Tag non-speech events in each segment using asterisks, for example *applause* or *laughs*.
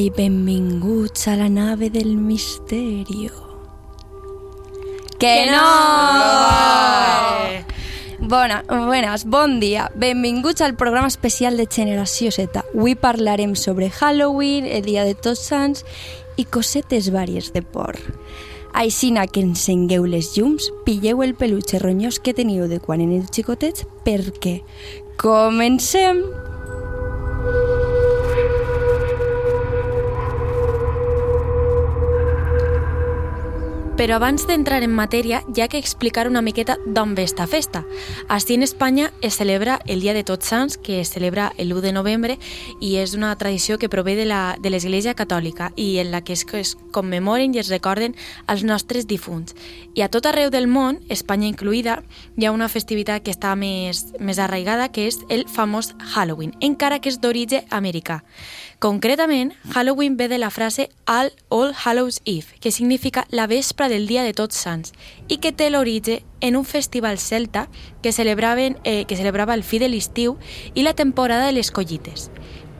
I benvinguts a la nave del misterio. Que no! Bona, buenas, bon dia. Benvinguts al programa especial de Generació Z. Avui parlarem sobre Halloween, el dia de Tots Sants i cosetes vàries de por. Aixina que encengueu les llums, pilleu el peluche ronyós que teniu de quan éreu xicotets, perquè comencem! Però abans d'entrar en matèria, ha que explicar una miqueta d'on ve esta festa. Així en Espanya es celebra el Dia de Tots Sants, que es celebra l'1 de novembre, i és una tradició que prové de l'Església Catòlica i en la que es, es commemoren i es recorden els nostres difunts. I a tot arreu del món, Espanya incluïda, hi ha una festivitat que està més, més arraigada, que és el famós Halloween, encara que és d'origen americà. Concretament, Halloween ve de la frase All, All Hallows Eve, que significa la vespra del dia de tots sants, i que té l'origen en un festival celta que, celebraven, eh, que celebrava el fi de l'estiu i la temporada de les collites.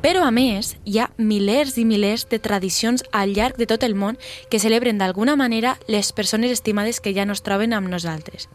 Però, a més, hi ha milers i milers de tradicions al llarg de tot el món que celebren d'alguna manera les persones estimades que ja no es troben amb nosaltres.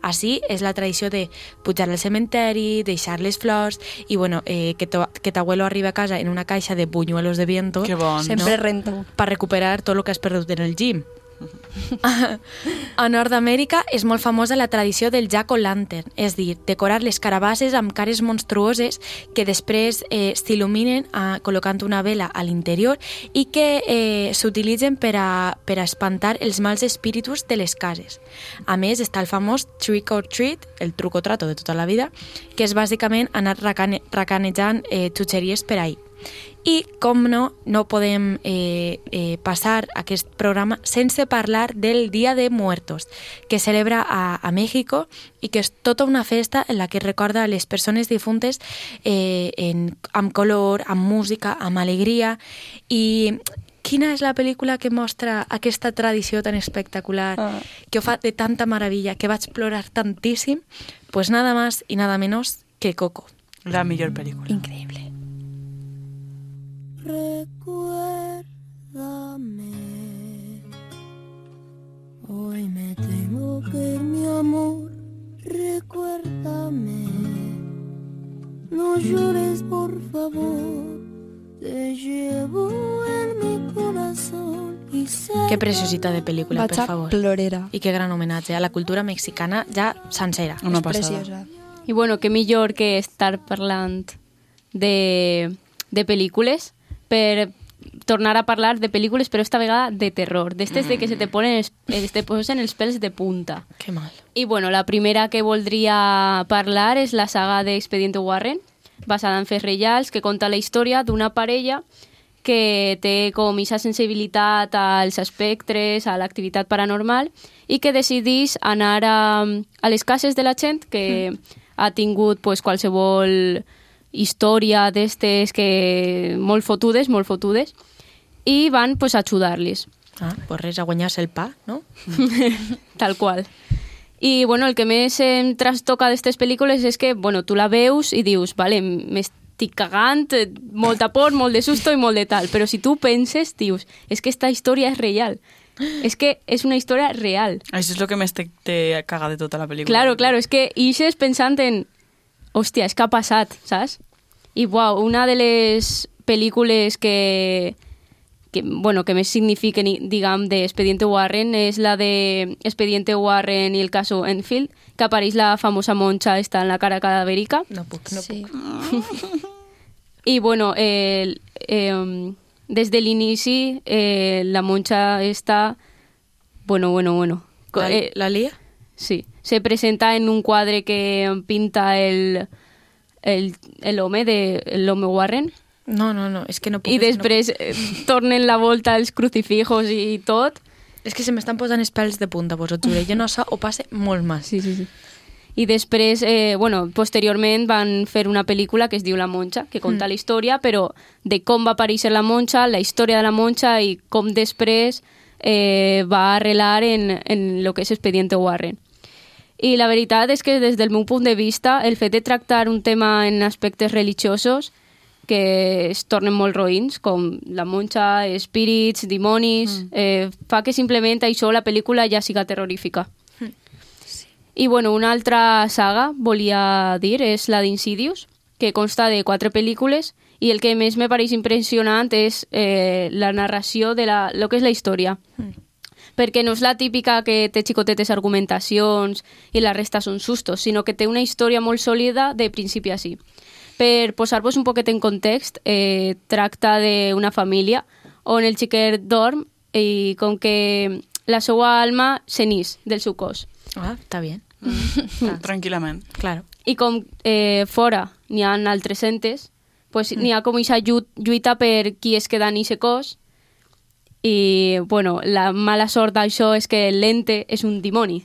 Així és la tradició de pujar al cementeri, deixar les flors i bueno, eh, que, to, que tu abuelo arriba a casa en una caixa de buñuelos de viento Que bon. Sempre rento. per recuperar tot el que has perdut en el gym. *laughs* A Nord-Amèrica és molt famosa la tradició del jack-o'-lantern, és a dir, decorar les carabasses amb cares monstruoses que després eh, s'il·luminen eh, col·locant una vela a l'interior i que eh, s'utilitzen per, a, per a espantar els mals espíritus de les cases. A més, està el famós trick or treat, el truc o trato de tota la vida, que és bàsicament anar racane, racanejant eh, xutxeries per ahí. I, com no, no podem eh, eh, passar aquest programa sense parlar del Dia de Muertos, que celebra a, a México i que és tota una festa en la que recorda a les persones difuntes eh, en, amb color, amb música, amb alegria. I quina és la pel·lícula que mostra aquesta tradició tan espectacular, Ah. que ho fa de tanta meravella, que vaig plorar tantíssim? Pues nada más y nada menos que Coco. La millor pel·lícula. Increïble. Recuérdame, hoy me tengo que ir, mi amor. Recuérdame, no llores por favor. Te llevo en mi corazón Que preciositat de pel·lícula, Vaig per a favor. plorera. I que gran homenatge a la cultura mexicana ja sencera. Una És passada. preciosa. I bueno, què millor que estar parlant de, de pel·lícules per tornar a parlar de pel·lícules, però esta vegada de terror, d'estes de que se te ponen els, eh, te posen els pèls de punta. Que mal. I bueno, la primera que voldria parlar és la saga d'Expediente Warren, basada en fets reals, que conta la història d'una parella que té com aquesta sensibilitat als espectres, a l'activitat paranormal, i que decidís anar a, a les cases de la gent que ha tingut pues, qualsevol història d'estes que molt fotudes, molt fotudes, i van pues, a ajudar-los. Ah, pues res, a guanyar-se el pa, no? *laughs* Tal qual. I, bueno, el que més em trastoca d'aquestes pel·lícules és que, bueno, tu la veus i dius, vale, m'estic cagant, eh, molta por, molt de susto i molt de tal, però si tu penses, dius, és que esta història és real. És que és una història real. Això és el que més te, te caga de tota la pel·lícula. Claro, claro, és que ixes pensant en, hòstia, és que ha passat, saps? I, uau, una de les pel·lícules que, que, bueno, que més signifiquen, diguem, de Expediente Warren és la de Expediente Warren i el caso Enfield, que apareix la famosa monxa esta en la cara cadavérica. No puc, no Sí. puc. *laughs* I, bueno, el, eh, des de l'inici eh, la monxa està... Bueno, bueno, bueno. La, eh, la lia? Sí, se presenta en un quadre que pinta el el, el home de l'home Warren No, no, no, és que no puc. i és que després eh, tornen la volta als crucifijos i tot. No... És que se m'estan posant els pèls de punta, vos ho juro. Jo no sé, ho passe molt més. Sí, sí, sí. I després, eh, bueno, posteriorment van fer una pel·lícula que es diu La Monxa, que conta mm. la història, però de com va aparèixer la Monxa, la història de la Monxa i com després eh, va arrelar en, en lo que és Expediente Warren. I la veritat és que des del meu punt de vista el fet de tractar un tema en aspectes religiosos que es tornen molt roïns, com la monxa, espírits, dimonis... Mm. Eh, fa que simplement això la pel·lícula ja siga terrorífica. Mm. I bueno, una altra saga, volia dir, és la d'Insidious, que consta de quatre pel·lícules i el que més me pareix impressionant és eh, la narració de la, lo que és la història. Mm. Perquè no és la típica que té xicotetes argumentacions i la resta són sustos, sinó que té una història molt sòlida de principi a sí. Per posar-vos un poquet en context, eh, tracta d'una família on el xiquet dorm i com que la seva alma s'enís del seu cos. Ah, està bien. *laughs* Tranquil·lament. Claro. I com eh, fora n'hi ha altres entes, pues, mm. n'hi ha com aquesta lluita per qui es queda en aquest cos i, bueno, la mala sort d'això és que l'ente és un dimoni.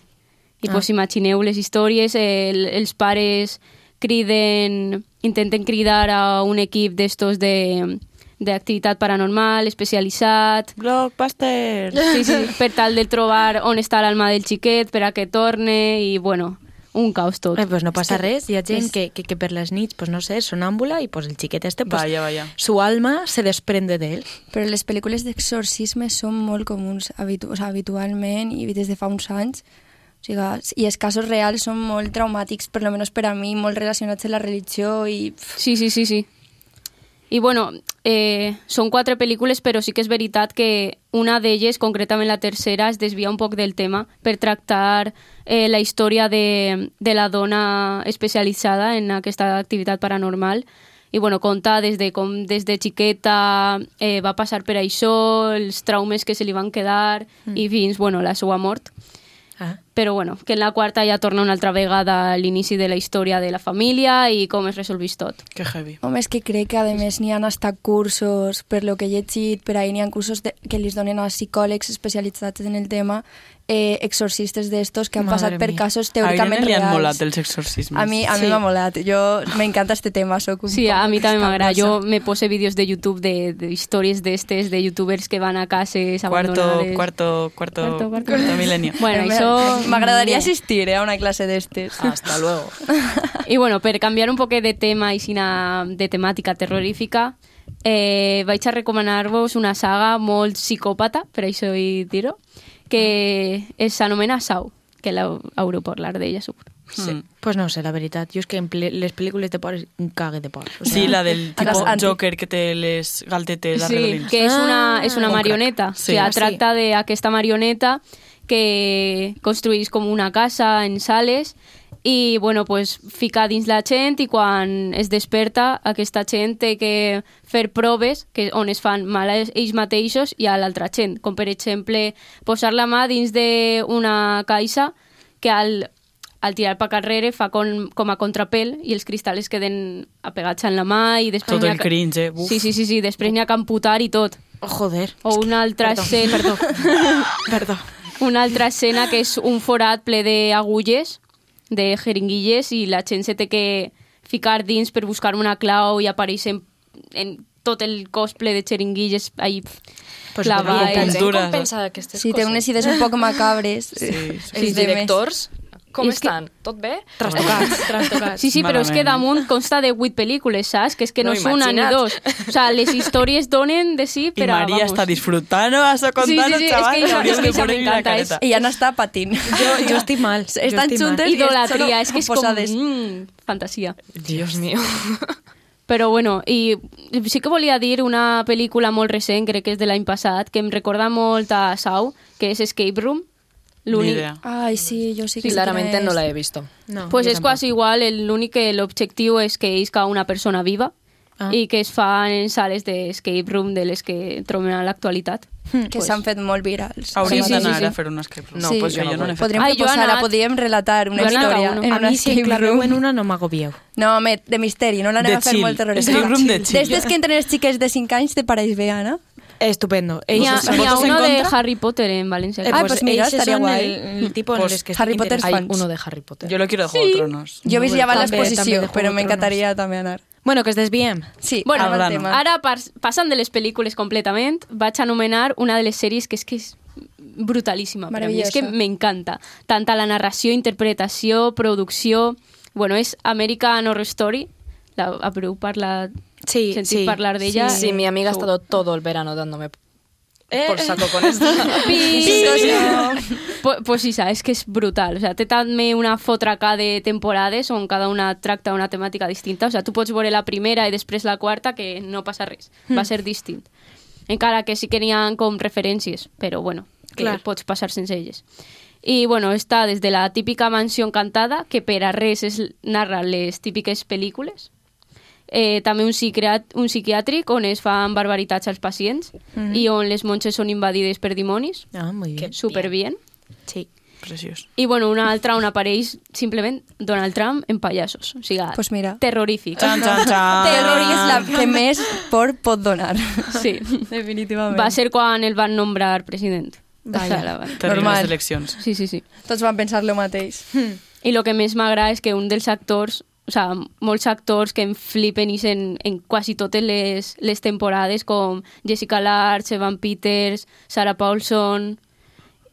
I, ah. pues, imagineu les històries, el, els pares criden, intenten cridar a un equip d'estos de d'activitat paranormal, especialitzat... Blockbuster! Sí, sí, per tal de trobar on està l'alma del xiquet, per a que torne, i, bueno, un caos tot. Eh, pues no passa res, hi ha gent és... que, que, que per les nits, pues no sé, sonàmbula, i pues el xiquet este, pues, Vaya, vaya. su alma se desprende de él. Però les pel·lícules d'exorcisme són molt comuns habitu o sea, habitualment i des de fa uns anys. O sigui, I els casos reals són molt traumàtics, per lo menos per a mi, molt relacionats amb la religió i... Sí, sí, sí, sí. I bueno, eh, són quatre pel·lícules, però sí que és veritat que una d'elles, concretament la tercera, es desvia un poc del tema per tractar eh, la història de, de la dona especialitzada en aquesta activitat paranormal i bueno, conta des de com des de xiqueta eh, va passar per això, els traumes que se li van quedar mm. i fins bueno, la seva mort. Ah. Però bueno, que en la quarta ja torna una altra vegada a l'inici de la història de la família i com es resolvís tot. Que heavy. Home, és que crec que a més n'hi ha hasta cursos, per lo que he llegit, per ahir n'hi ha cursos de, que li donen a psicòlegs especialitzats en el tema, eh, exorcistes d'estos que han Madre passat per mia. casos A Irene teòricament li han reals. molat els exorcismes. A mi, a mi Sí. m'ha molat. Jo m'encanta este tema, soc un Sí, a mi també m'agrada. Jo me pose vídeos de YouTube de, de històries d'estes, de youtubers que van a cases Cuarto, abandonades. cuarto, cuarto, Cuarto, cuarto, cuarto. milenio. Bueno, això... M'agradaria assistir eh, a una clase d'estes. Hasta luego. *laughs* I bueno, per canviar un poquet de tema i sina de temàtica terrorífica, eh, vaig a recomanar-vos una saga molt psicòpata, per això hi dir-ho, que es s'anomena Sau, que l'haureu parlar d'ella, suposo. Sí. Pues no sé, la veritat. Jo és que en les pel·lícules de por un cague de por. O Sí, la del tipo Joker que té les galtetes Sí, arredolins. que és una, Ah, és una un crack. marioneta. Sí. O sigui, Ah, sí. tracta d'aquesta marioneta que construís com una casa en sales i, bueno, pues, fica dins la gent i quan es desperta aquesta gent té que fer proves que, on es fan mal a ells mateixos i a l'altra gent, com per exemple posar la mà dins d'una caixa que al, al tirar pa carrere fa com, com a contrapel i els cristalls queden apegats en la mà i després Tot n'hi ha el que- cringe, eh? Uf. Sí, sí, sí, sí, després n'hi ha que amputar i tot. Oh, joder. O una altra Perdó, escena, perdó. *laughs* Perdó. Una altra escena que és un forat ple d'agulles, de jeringuilles, i la gent se té que ficar dins per buscar una clau i apareix en, en tot el cos ple de xeringuilles ahí Pues clavades. com pensa d'aquestes Sí, té coses? unes idees un poc macabres. Sí, sí. Els directors, com És que- estan? Tot bé? Trastocats, *laughs* trastocats. Sí, sí, però és que Malament. damunt consta de vuit pel·lícules, saps? Que és que no, No, és una ni dos. O sea, les històries donen de sí, Y però María vamos. está disfrutando, vas a contar, sí, sí, que ella- Hauríem es que ella poner-li la m'encanta, és-. Ella n'està patint. Jo, jo *laughs* estic mal. jo Estan estic mal. juntes i Idolatria, és que és com... Mm, fantasia. Dios mío. *laughs* Però bueno, i sí que volia dir una pel·lícula molt recent, crec que és de l'any passat, que em recorda molt a Sau, que és Escape Room. Ni L'únic-. Ai, sí, jo sí que Claramente quina no la he visto. No, pues jo és tampoc. quasi igual, el- l'únic que l'objectiu és que isca una persona viva Ah. i que es fan en sales d'escape room de les que trobem a l'actualitat. Que s'han fet molt virals. Hauríem Sí, sí, d'anar sí, sí. a fer un escape room. No, Sí. pues jo Que no n'he fet. Podríem Ai, jo he proposar-la, anat- podríem relatar una jo he anat a història uno. en A una mi, si escape room. en una, no m'agobieu. No, home, de misteri, no l'anem De a fer molt terrorista. Escape room de chill. D'estes que entren els xiquets de 5 anys te pareix bé, Anna? Estupendo. Ha ¿Votos en uno de? Harry Potter en València. Ah, pues mira, ells estaria són guai. El, el tipo en Pues que Harry Potter fans. Hay uno de Harry Potter. Jo lo quiero de Juego de Tronos. També l'exposició, de però Juego de m'encantaria també anar. Bueno, que es desviem. Sí, Bueno, al grano. tema. Ara, pas, passant de les pel·lícules completament, vaig anomenar una de les sèries que és que és brutalíssima per a mi. És que Maravillosa. m'encanta. Tant a la narració, interpretació, producció... Bueno, és American Horror Story. La, haureu parlat Sí, sentit sí. parlar d'ella. Sí, sí, mi amiga ha estado todo el verano dándome Eh, por saco con esto. *laughs* Pues, pues sí, sabes que és brutal. O sea, té també una fotraca de temporades on cada una tracta una temàtica distinta. O sea, tu pots veure la primera i després la quarta que no passa res. Va ser distint. Encara que sí que n'hi ha com referències, però bueno, que Clar. pots passar sense elles. I bueno, està des de la típica mansió encantada, que per a res es narra les típiques pel·lícules, eh, també un, psiquiat un psiquiàtric on es fan barbaritats als pacients i on les monges són invadides per dimonis. Ah, muy bien. Super bien. Sí. Preciós. I bueno, una altra on apareix simplement Donald Trump en pallassos. O sigui, Pues mira. terrorífic. Chan, chan, chan. *laughs* Terror és la que més por pot donar. Sí. Definitivament. Va ser quan el van nombrar president. Vaya. O Terribles Normal. eleccions. Sí, sí, sí. Tots van pensar lo mateix. I el que més m'agrada és que un dels actors, o sea, molts actors que em flipen i en, en quasi totes les, les temporades, com Jessica Larch, Evan Peters, Sarah Paulson...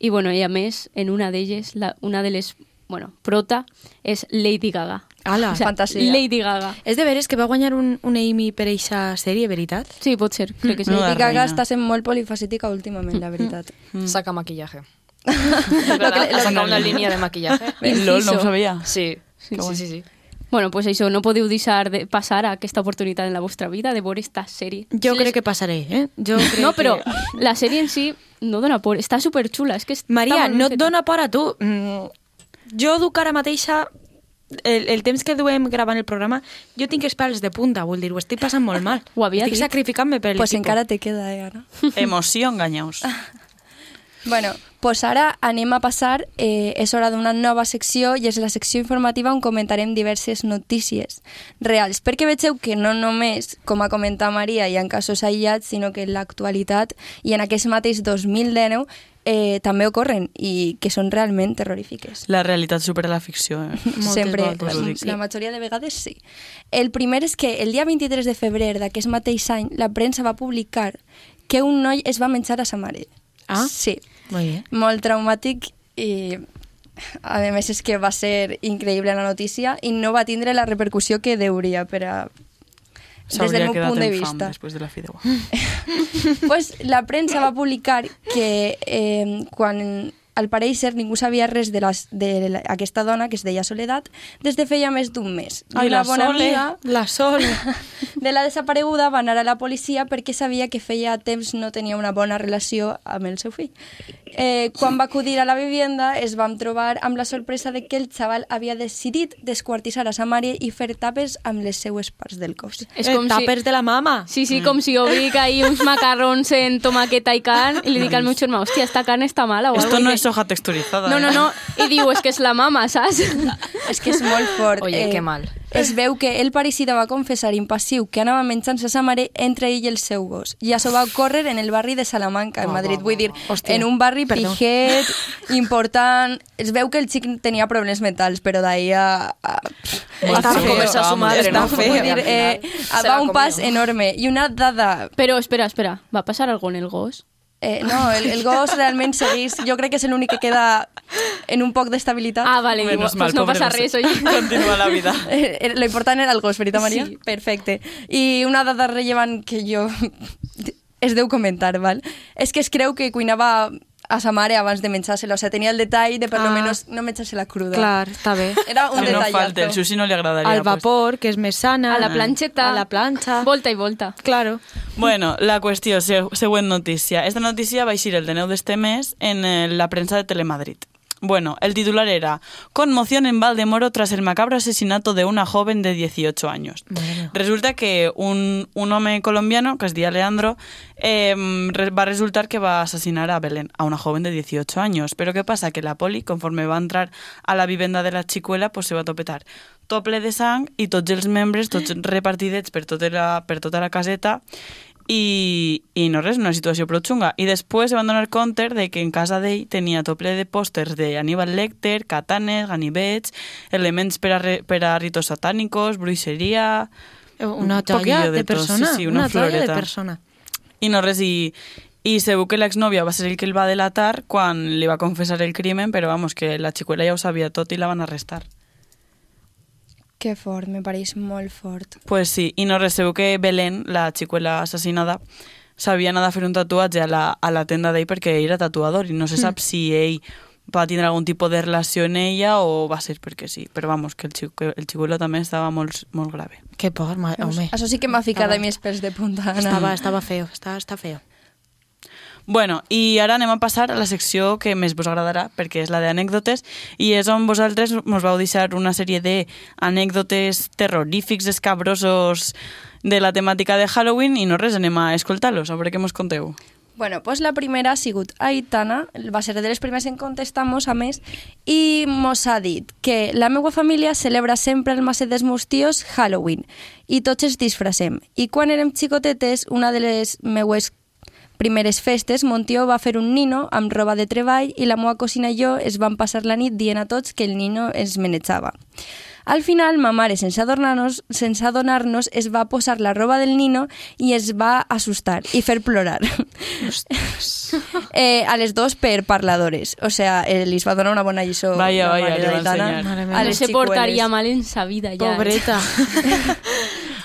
I, bueno, i a més, en una d'elles, la- una de les, bueno, prota, és Lady Gaga. Ala. Fantasia. Lady Gaga. És de veres que va guanyar un, un Emmy per eixa sèrie, veritat? Sí, pot ser, crec que sí. No, la Lady Gaga reina. està sent molt polifacètica últimament, la veritat. Saca maquillaje. Es verdad, ha sacado una línea de maquillaje. LOL, no ho sabia. Sí, sí, sí, sí, sí. Bueno, pues això, no podeu deixar de passar a aquesta oportunitat en la vostra vida de veure esta sèrie. Jo Les- crec que passaré, eh? Jo *laughs* crec No, però que... la sèrie en si no dona por, està superxula. És que està Maria, no et feta. dona por a tu. Mm, jo duc ara mateixa el, el temps que duem gravant el programa, jo tinc els pèls de punta, vull dir, ho estic passant molt mal. *laughs* Ho havia estic dit. sacrificant-me per pues l'equipo. encara te queda, eh, ara. Emoció, enganyaos. *laughs* Bueno, pues ara anem a passar, eh, és hora d'una nova secció i és la secció informativa on comentarem diverses notícies reals, perquè vegeu que no només, com ha comentat Maria, hi ha casos aïllats, sinó que en l'actualitat i en aquest mateix 2019 eh, també ocorren i que són realment terrorífiques. La realitat supera la ficció. Eh? *laughs* Moltes Sempre, la majoria de vegades sí. El primer és que el dia 23 de febrer d'aquest mateix any la premsa va publicar que un noi es va menjar a sa mare. Ah. Sí, Molt bé. molt traumàtic i a més és que va ser increïble la notícia i no va tindre la repercussió que deuria per a... des del meu punt de vista. després de la fideuà. *laughs* pues, la premsa va publicar que eh, quan al pareixer ningú sabia res de, les, de la- aquesta dona que es deia Soledat des de feia més d'un mes. I Ai, una la bona Sole. amiga La Sol. *laughs* de la desapareguda va anar a la policia perquè sabia que feia temps no tenia una bona relació amb el seu fill. Eh, quan va acudir a la vivienda es vam trobar amb la sorpresa de que el xaval havia decidit desquartissar a sa mare i fer tapes amb les seues parts del cos. És Eh, com si... De la mama. Sí, sí, com si jo dic ahí uns macarrons en tomaqueta i carn i li dic al meu germà, hòstia, esta carn està mala. O Esto algo", no i es hoja texturizada. No, no, eh? no. I diu, és que és la mama, saps? És *laughs* que és molt fort. Oye, que mal. Es veu que el paricida va confessar impassiu que anava menjant-se a sa mare entre ell i el seu gos. I això va ocórrer en el barri de Salamanca, en Madrid. Vull dir, Hòstia, en un barri perdó. pijet, *laughs* important... Es veu que el xic tenia problemes mentals, però d'ahir a... a... Està feo, feo, a su madre, està no? feo. Vull dir, eh, va un pas enorme. I una dada Però espera, espera, va passar algo en el gos? Eh, no, el, el gos realment segueix... Jo crec que és l'únic que queda en un poc d'estabilitat. Ah, vale, diu, Menos pues mal, no passa res, *laughs* oye. Continua la vida. *laughs* Eh, Lo important era el gos, veritat, Maria? Sí. Perfecte. I una dada rellevant que jo *laughs* es deu comentar, val? és que es creu que cuinava a sa mare abans de menjar-se-la. O sigui, tenia el detall de per lo Ah. menos no menjar-se-la cruda. Clar, està bé. Era un Que no detall. falte, el sushi no li agradaria. Al pues. vapor, que és més sana. A la planxeta. A la planxa. Volta i volta. Claro. Bueno, la qüestió, se- següent notícia. Esta notícia va eixir el de 9 d'este mes en eh, la premsa de Telemadrid. Bueno, el titular era Conmoción en Valdemoro tras el macabro asesinato de una joven de 18 años. Resulta que un, un home colombiano, que es deia Leandro, eh, re- va resultar que va asesinar a Belén, a una joven de 18 años. Pero ¿qué pasa? Que la poli, conforme va entrar a la vivenda de la xicuela, pues se va topetar tot ple de sang i tots els membres, tots *gasps* repartidets per tota la, per tota la caseta i, i no res, una situació prou xunga. I després se van donar compte de que en casa d'ell tenia tot ple de pòsters de Aníbal Lecter, katanes, ganivets, elements per a, re, per a ritos satànicos, bruixeria... Una un joia poquillo de, tot, persona. Sí, sí, una, una joia de floreta. persona. I no res, i, i segur que l'exnòvia va ser el que el va delatar quan li va confessar el crimen, però vamos, que la xicuela ja ho sabia tot i la van arrestar. Que fort, me pareix molt fort. Pues sí, i no res, sabeu que Belén, la xicuela assassinada, s'havia anat a fer un tatuatge a la, a la tenda d'ell perquè ell era tatuador i no se sap si ell va tindre algun tipus de relació en ella o va ser perquè sí. Però vamos, que el, xicu, el xicuelo també estava molt, molt grave. Que por, ma- home. Això sí que m'ha ficat a mi els pèls de punta. Anna. Estava, estava feo, està, està feo. Bueno, i ara anem a passar a la secció que més vos agradarà, perquè és la d'anècdotes, i és on vosaltres mos vau deixar una sèrie d'anècdotes terrorífics, escabrosos de la temàtica de Halloween, i no res, anem a escoltar-los, a veure què mos conteu. Bueno, pues la primera ha sigut Aitana, va ser de les primeres en contestar-nos, a més, i mos ha dit que la meva família celebra sempre el Maset dels meus tios Halloween, i tots ens disfressem. I quan érem xicotetes, una de les meues primeres festes, mon tio va fer un nino amb roba de treball i la meva cosina i jo es vam passar la nit dient a tots que el nino ens menetjava. Al final, ma mare, sense adonar-nos, sense adonar-nos, es va posar la roba del nino i es va assustar i fer plorar. *laughs* eh, a les dos per parladores. O sea, eh, li va donar una bona lliçó. Vaya, vaya, li va ensenyar. No se portaria mal en sa vida ja. Pobreta. *laughs*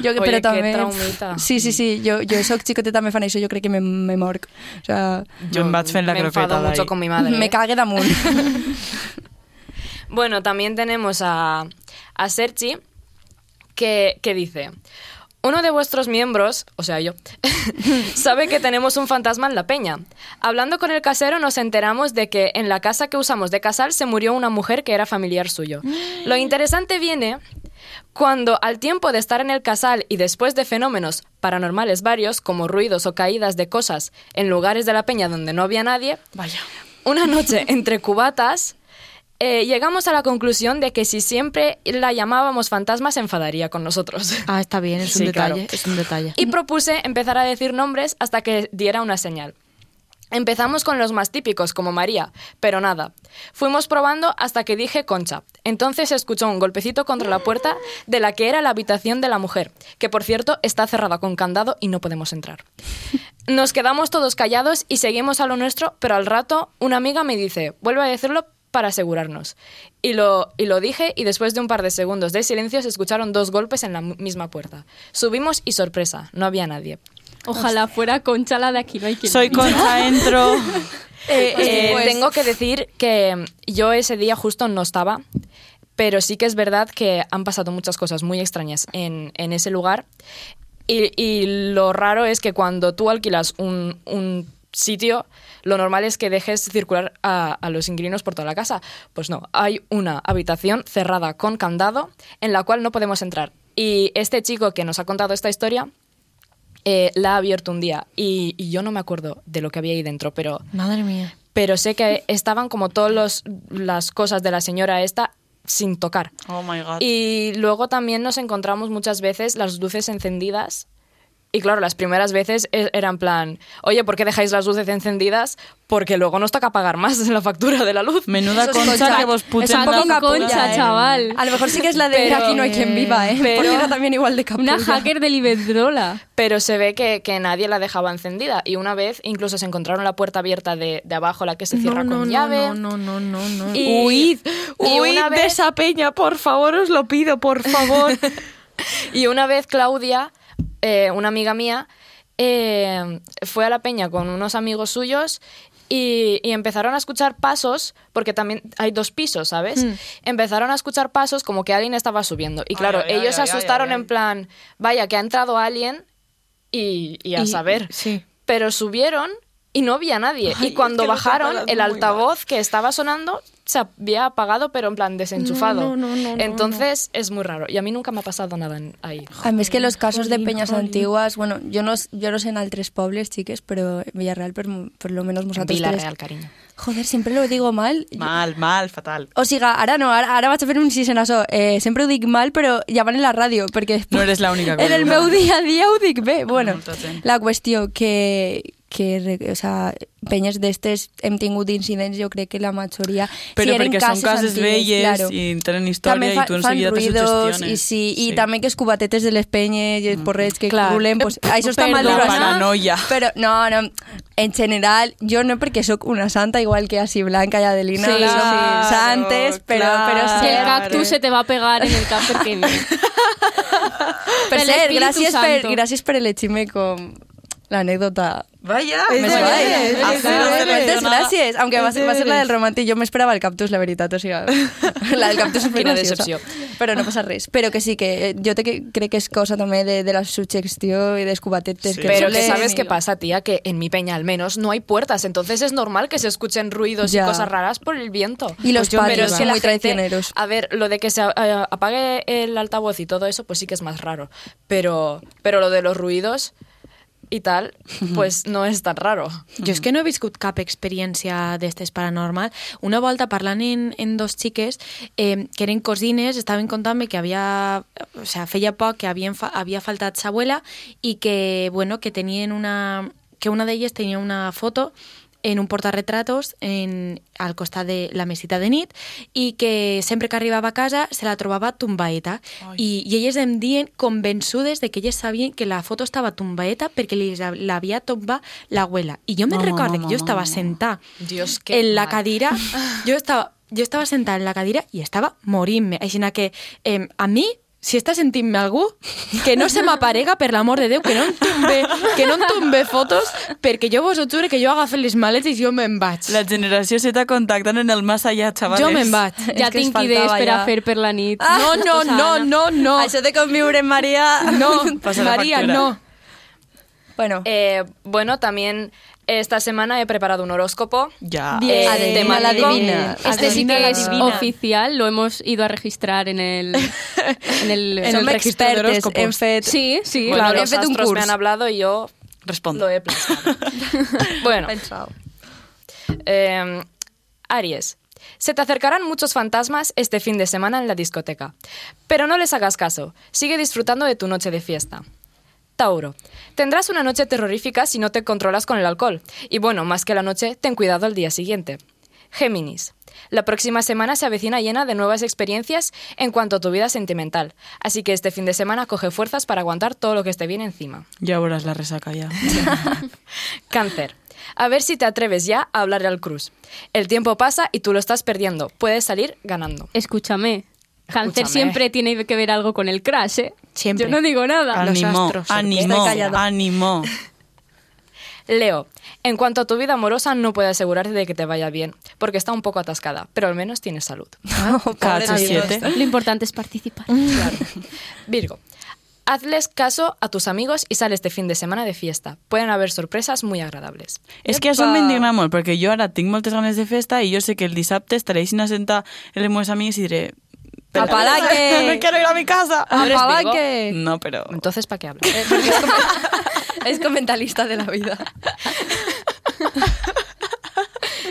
Jo, Oye, però també... traumita. Sí, sí, sí, jo, jo soc xicoteta, me fan això, jo crec que me, me morc. O sea, Jo em vaig fent la me croqueta mucho d'ahí. con mi madre. me ¿eh? cague damunt. *laughs* Bueno, también tenemos a, a Sergi, que, que dice... Uno de vuestros miembros, o sea yo, *laughs* sabe que tenemos un fantasma en la peña. Hablando con el casero nos enteramos de que en la casa que usamos de casal se murió una mujer que era familiar suyo. Lo interesante viene cuando al tiempo de estar en el casal y después de fenómenos paranormales varios, como ruidos o caídas de cosas en lugares de la peña donde no había nadie, Vaya. una *laughs* noche entre cubatas, eh, llegamos a la conclusión de que si siempre la llamábamos fantasma se enfadaría con nosotros. Ah, está bien, es un Sí, detalle, claro. es un detalle. Y propuse empezar a decir nombres hasta que diera una señal. Empezamos con los más típicos, como María, pero nada. Fuimos probando hasta que dije Concha. Entonces se escuchó un golpecito contra la puerta de la que era la habitación de la mujer, que por cierto está cerrada con candado y no podemos entrar. Nos quedamos todos callados y seguimos a lo nuestro, pero al rato una amiga me dice, vuelve a decirlo para asegurarnos. Y lo, y lo dije y después de un par de segundos de silencio se escucharon dos golpes en la misma puerta. Subimos y sorpresa, no había nadie. Ojalá fuera Concha la de aquí, no hay quien Soy. Concha, *laughs* entro... Eh, eh, pues- Tengo que decir que yo ese día justo no estaba, pero sí que es verdad que han pasado muchas cosas muy extrañas en, en ese lugar. Y, y lo raro es que cuando tú alquilas un, un sitio, lo normal es que dejes circular a, a los inquilinos por toda la casa. Pues no, hay una habitación cerrada con candado en la cual no podemos entrar. Y este chico que nos ha contado esta historia eh, la ha abierto un día y, y yo no me acuerdo de lo que había ahí dentro, pero Madre mía. pero sé que estaban como todas las cosas de la señora esta sin tocar. Oh my God. Y luego también nos encontramos muchas veces las luces encendidas. Y claro, las primeras veces e- era en plan, oye, ¿por qué dejáis las luces encendidas? Porque luego nos toca pagar más *laughs* la factura de la luz. Menuda concha, Concha. que vos puten Es un poco Concha, eh. chaval. A lo mejor sí que es la de Pero, Aquí no hay quien viva, ¿eh? pero- Porque era también igual de capulla. Una hacker del Iberdrola. Pero se ve que, que nadie la dejaba encendida. Y una vez incluso se encontraron la puerta abierta de, de abajo, la que se cierra no, con no, llave. No, no, no, no, no. Y- Huid, y huid una de vez- esa peña, por favor, os lo pido, por favor. *laughs* Y una vez Claudia, eh, una amiga mía, eh, fue a la peña con unos amigos suyos y, y empezaron a escuchar pasos, porque también hay dos pisos, ¿sabes? Empezaron a escuchar pasos como que alguien estaba subiendo. Y claro, ay, ay, ellos se ay, asustaron ay, ay. en plan, vaya, que ha entrado alguien y, y a Y- saber. sí. Pero subieron y no había nadie. Ay, y cuando es que lo bajaron, el altavoz que estaba sonando se había apagado, pero en plan desenchufado. No, no, no, no, no, Entonces es muy raro. Y a mí nunca me ha pasado nada en- ahí. A més que los casos de peñas jolín. antiguas, bueno, yo no, yo no sé en altres pobles, chiques, pero en Villarreal por, por lo menos tres... Villarreal, cariño. Joder, siempre lo digo mal. Mal, mal, fatal. O siga, ara no, ara vaig a fer un sis en això. Eh, sempre ho dic mal, però ja van en la ràdio, perquè... No eres la única que En el meu dia a dia ho dic bé. Bueno, la qüestió que, que o sea, penyes d'estes hem tingut incidents, jo crec que la majoria... Però si eren perquè són cases antigues, velles claro. i tenen història també i tu enseguida te ruïdos sugestiones. i, sí, i també que els cubatetes de les penyes i els porrets que Clar. rulen, pues, això està mal de paranoia. Però no, no, en general, jo no perquè sóc una santa igual que así Blanca y Adelina, Sí, som claro, santes, però, claro. però Y el sí. cactus se te va a pegar en el cap perquè... *laughs* Per cert, Espíritu gràcies per, gràcies per elegir-me com Vaya, més vaya. Ah, nada. gràcies. Aunque va ser, va ser la del romàntic, jo m'esperava el cactus, la veritat. O sigui, *laughs* la del cactus és Quina decepció. Però no passa res. Però que sí, que eh, jo te, crec que és cosa també de, de la suggestió i dels cubatetes Sí. que Pero que sabes qué pasa, tía, que en mi peña al menos no hay puertas, entonces es normal que se escuchen ruidos Ya. y cosas raras por el viento. Y los Pues yo- patios pero es son la muy gente- traicioneros. A ver, lo de que se eh, apague el altavoz y todo eso, pues sí que es más raro. Pero, pero lo de los ruidos y tal, pues *laughs* no es tan raro. Jo és que no he viscut cap experiència d'estes paranormal. Una volta parlant en, en dos xiques eh, que eren cosines, estaven contant-me que havia, o sea, feia poc que havien fa, havia faltat sa abuela i que, bueno, que tenien una que una d'elles tenia una foto en un portarretratos en, al costat de la mesita de nit i que sempre que arribava a casa se la trobava tombaeta I, i elles em dien convençudes de que elles sabien que la foto estava tombaeta perquè li l'havia tombat l'abuela. I jo me Mama, recordo mama, que jo estava sentada Dios, en la mal. cadira, *laughs* jo estava, jo estava sentada en la cadira i estava morint-me. Així que eh, a mi si està sentint-me algú, que no se m'aparega, per l'amor de Déu, que no em tombe, que no em tombe fotos, perquè jo vos ho juro que jo agafo les maletes i jo me'n vaig. La generació Z contactant en el más allá, chavales. Jo me'n vaig. Ja tinc idees per a fer per la nit. No, no, no, no, no. Això de conviure en Maria... No, *laughs* factura. no. Bueno, Eh, bueno, también esta semana he preparado un horóscopo. Ya. Bien. adivina la divina. Este sí que es oficial, lo hemos ido a registrar en el... *laughs* En el, En el registro de horóscopos. hem fet... Sí, sí. Bueno, Claro, los un astros me han hablado y yo Respondo. lo he plasmado. *laughs* bueno, Pensado. Eh, Aries. Se te acercarán muchos fantasmas este fin de semana en la discoteca. Pero no les hagas caso. Sigue disfrutando de tu noche de fiesta. Tauro. Tendrás una noche terrorífica si no te controlas con el alcohol. Y bueno, más que la noche, ten cuidado al día siguiente. Géminis. La próxima semana se avecina llena de nuevas experiencias en cuanto a tu vida sentimental. Así que este fin de semana coge fuerzas para aguantar todo lo que esté bien encima. Ya verás la resaca ya. *laughs* Cáncer. A ver si te atreves ya a hablarle al Cruz. El tiempo pasa y tú lo estás perdiendo. Puedes salir ganando. Escúchame. Cáncer Escúchame. siempre tiene que ver algo con el crash, ¿eh? Siempre. Yo no digo nada. Los Ánimo, astros. callada. ánimo. *laughs* Leo, en cuanto a tu vida amorosa, no puedo asegurarte de que te vaya bien, porque está un poco atascada, pero al menos tienes salud. *laughs* Cacho Dios. 7. Lo importante es participar. Virgo, hazles caso a tus amigos y sale este fin de semana de fiesta. Pueden haver sorpresas muy agradables. És que això m'indigna molt, perquè jo ara tinc moltes ganes de festa i jo sé que el dissabte estaré així sentar amb les meves amigues i diré... Pero, ¿A. No quiero ir a mi casa. ¿A. No, pero... Entonces, ¿para qué hablo? Eh, *laughs* es, comentarista de la vida.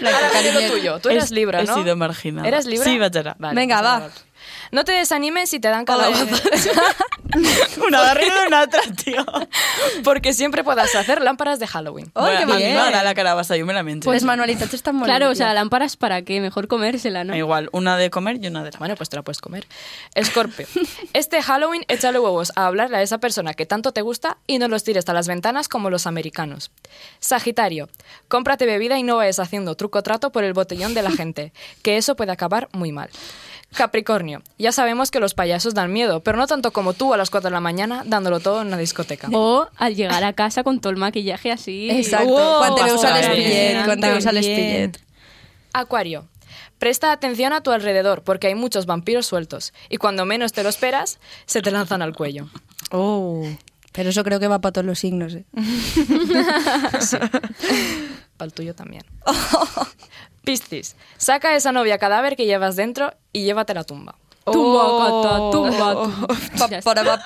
Ahora, lo tuyo. Tú eras es, Libra, ¿no? He sido marginada. ¿Eras Libra? Sí, bachera. Vale, Venga, va. No te desanimes si te dan calabazas, *laughs* Una darrere d'una altra, tio. porque siempre puedes hacer lámparas de Halloween. Oh, qué a mi bien. m'agrada la carabassa, jo me la menjo. Pues manualitats estan molt Claro, o sea, lámparas para qué, mejor comérsela, ¿no? Igual, una de comer y una de la... Bueno, pues te la puedes comer. Escorpio. *laughs* Este Halloween échale huevos a hablarle a esa persona que tanto te gusta y no los tires a las ventanas como los americanos. Sagitario. Cómprate bebida y no vayas haciendo truco trato por el botellón de la gente, que eso puede acabar muy mal. Capricornio. Ya sabemos que los payasos dan miedo, pero no tanto como tú a las 4 de la mañana dándolo todo en una discoteca. O al llegar a casa con todo el maquillaje así. Exacto. Wow, quan te veus a bastante. l'espillet, quan te veus a También. l'espillet. Acuario. Presta atención a tu alrededor porque hay muchos vampiros sueltos y cuando menos te lo esperas, se te lanzan al cuello. Oh. Pero eso creo que va para todos los signos, ¿eh? *laughs* *laughs* Para el tuyo también. *laughs* Piscis. Saca a esa novia cadáver que llevas dentro y llévate a la tumba. Tumba, gata, tumba, *laughs* tumba. Pa- para- pa-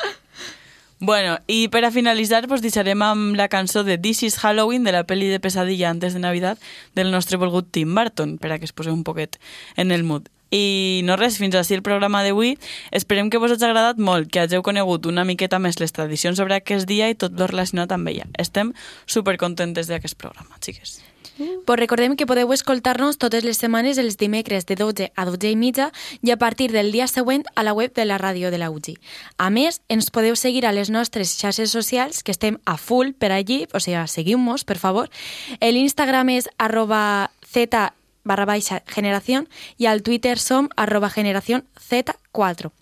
Bueno, i per a finalitzar, pues, deixarem amb la cançó de This is Halloween, de la pel·li de pesadilla antes de Navidad, del nostre volgut Tim Burton, per a que es poseu un poquet en el mood. I no res, fins així el programa d'avui. Esperem que vos hagi agradat molt, que hàgiu conegut una miqueta més les tradicions sobre aquest dia i tot lo relacionat amb ella. Estem supercontentes d'aquest programa, xiques. Pues recordem que podeu escoltar-nos totes les setmanes els dimecres de 12 a 12 i mitja i a partir del dia següent a la web de la ràdio de la UGI. A més, ens podeu seguir a les nostres xarxes socials, que estem a full per allí, o sigui, seguiu-nos, per favor. L'Instagram és arroba z barra baixa generació i al Twitter som arroba generació z4.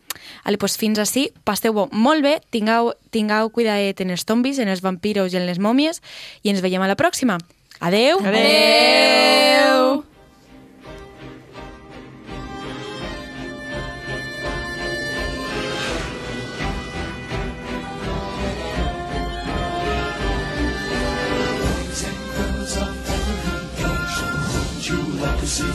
Ale, pues fins així, passeu-ho molt bé, tingueu, tingueu cuidadet en els zombis, en els vampiros i en les mòmies i ens veiem a la pròxima. Adeu. Adeu.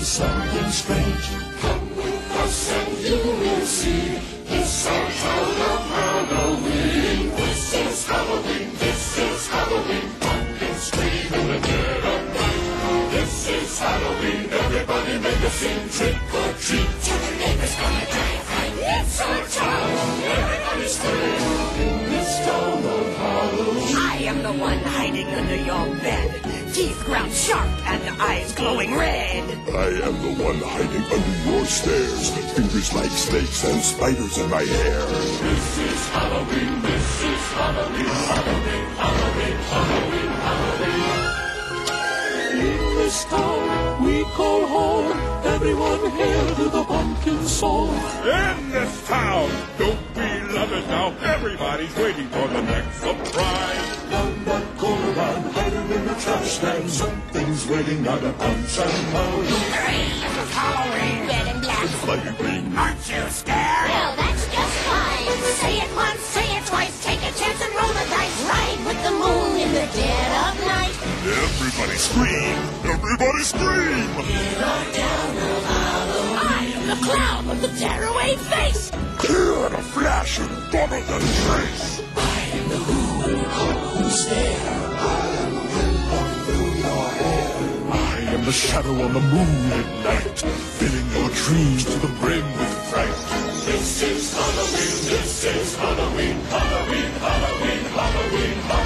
Something strange. Come with us and you will see. It's our of Halloween. trick or treat. Tell the neighbors I town. Everybody's. This town Halloween. I am the one hiding under your bed. Teeth ground sharp and eyes glowing red. I am the one hiding under your stairs. Fingers like snakes and spiders in my hair. This is Halloween. This is Halloween. Halloween. Halloween. Halloween. Halloween town we call home. Everyone hail to the pumpkin song. In this town, don't we love it now? Everybody's waiting for the next surprise. Down that corner line, hiding in the trash can. Something's waiting out a punch and pound. Halloween, red and black. Flying green. Aren't you scared? Everybody scream! Everybody scream! I am the clown with the tearaway face. Here in a flash and better than trace. I am the shadow on the moon at night, filling your dreams to the brim with fright. This is Halloween, this is Halloween, Halloween, Halloween, Halloween, Halloween.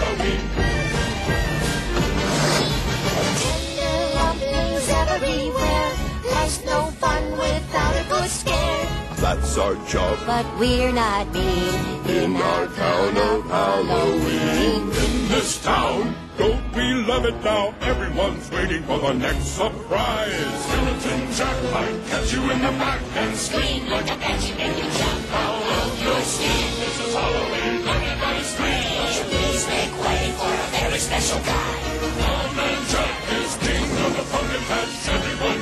Without a good scare. That's our job But we're not mean in our town of Halloween. In this town, don't we love it now? Everyone's waiting for the next surprise. Skeleton Jack might catch you in the back and Scream like a banshee, make you jump out of your skin. This is Halloween, everybody scream. Please make way for a very special guy. Old Man Jack is king of the pumpkin patch. Everyone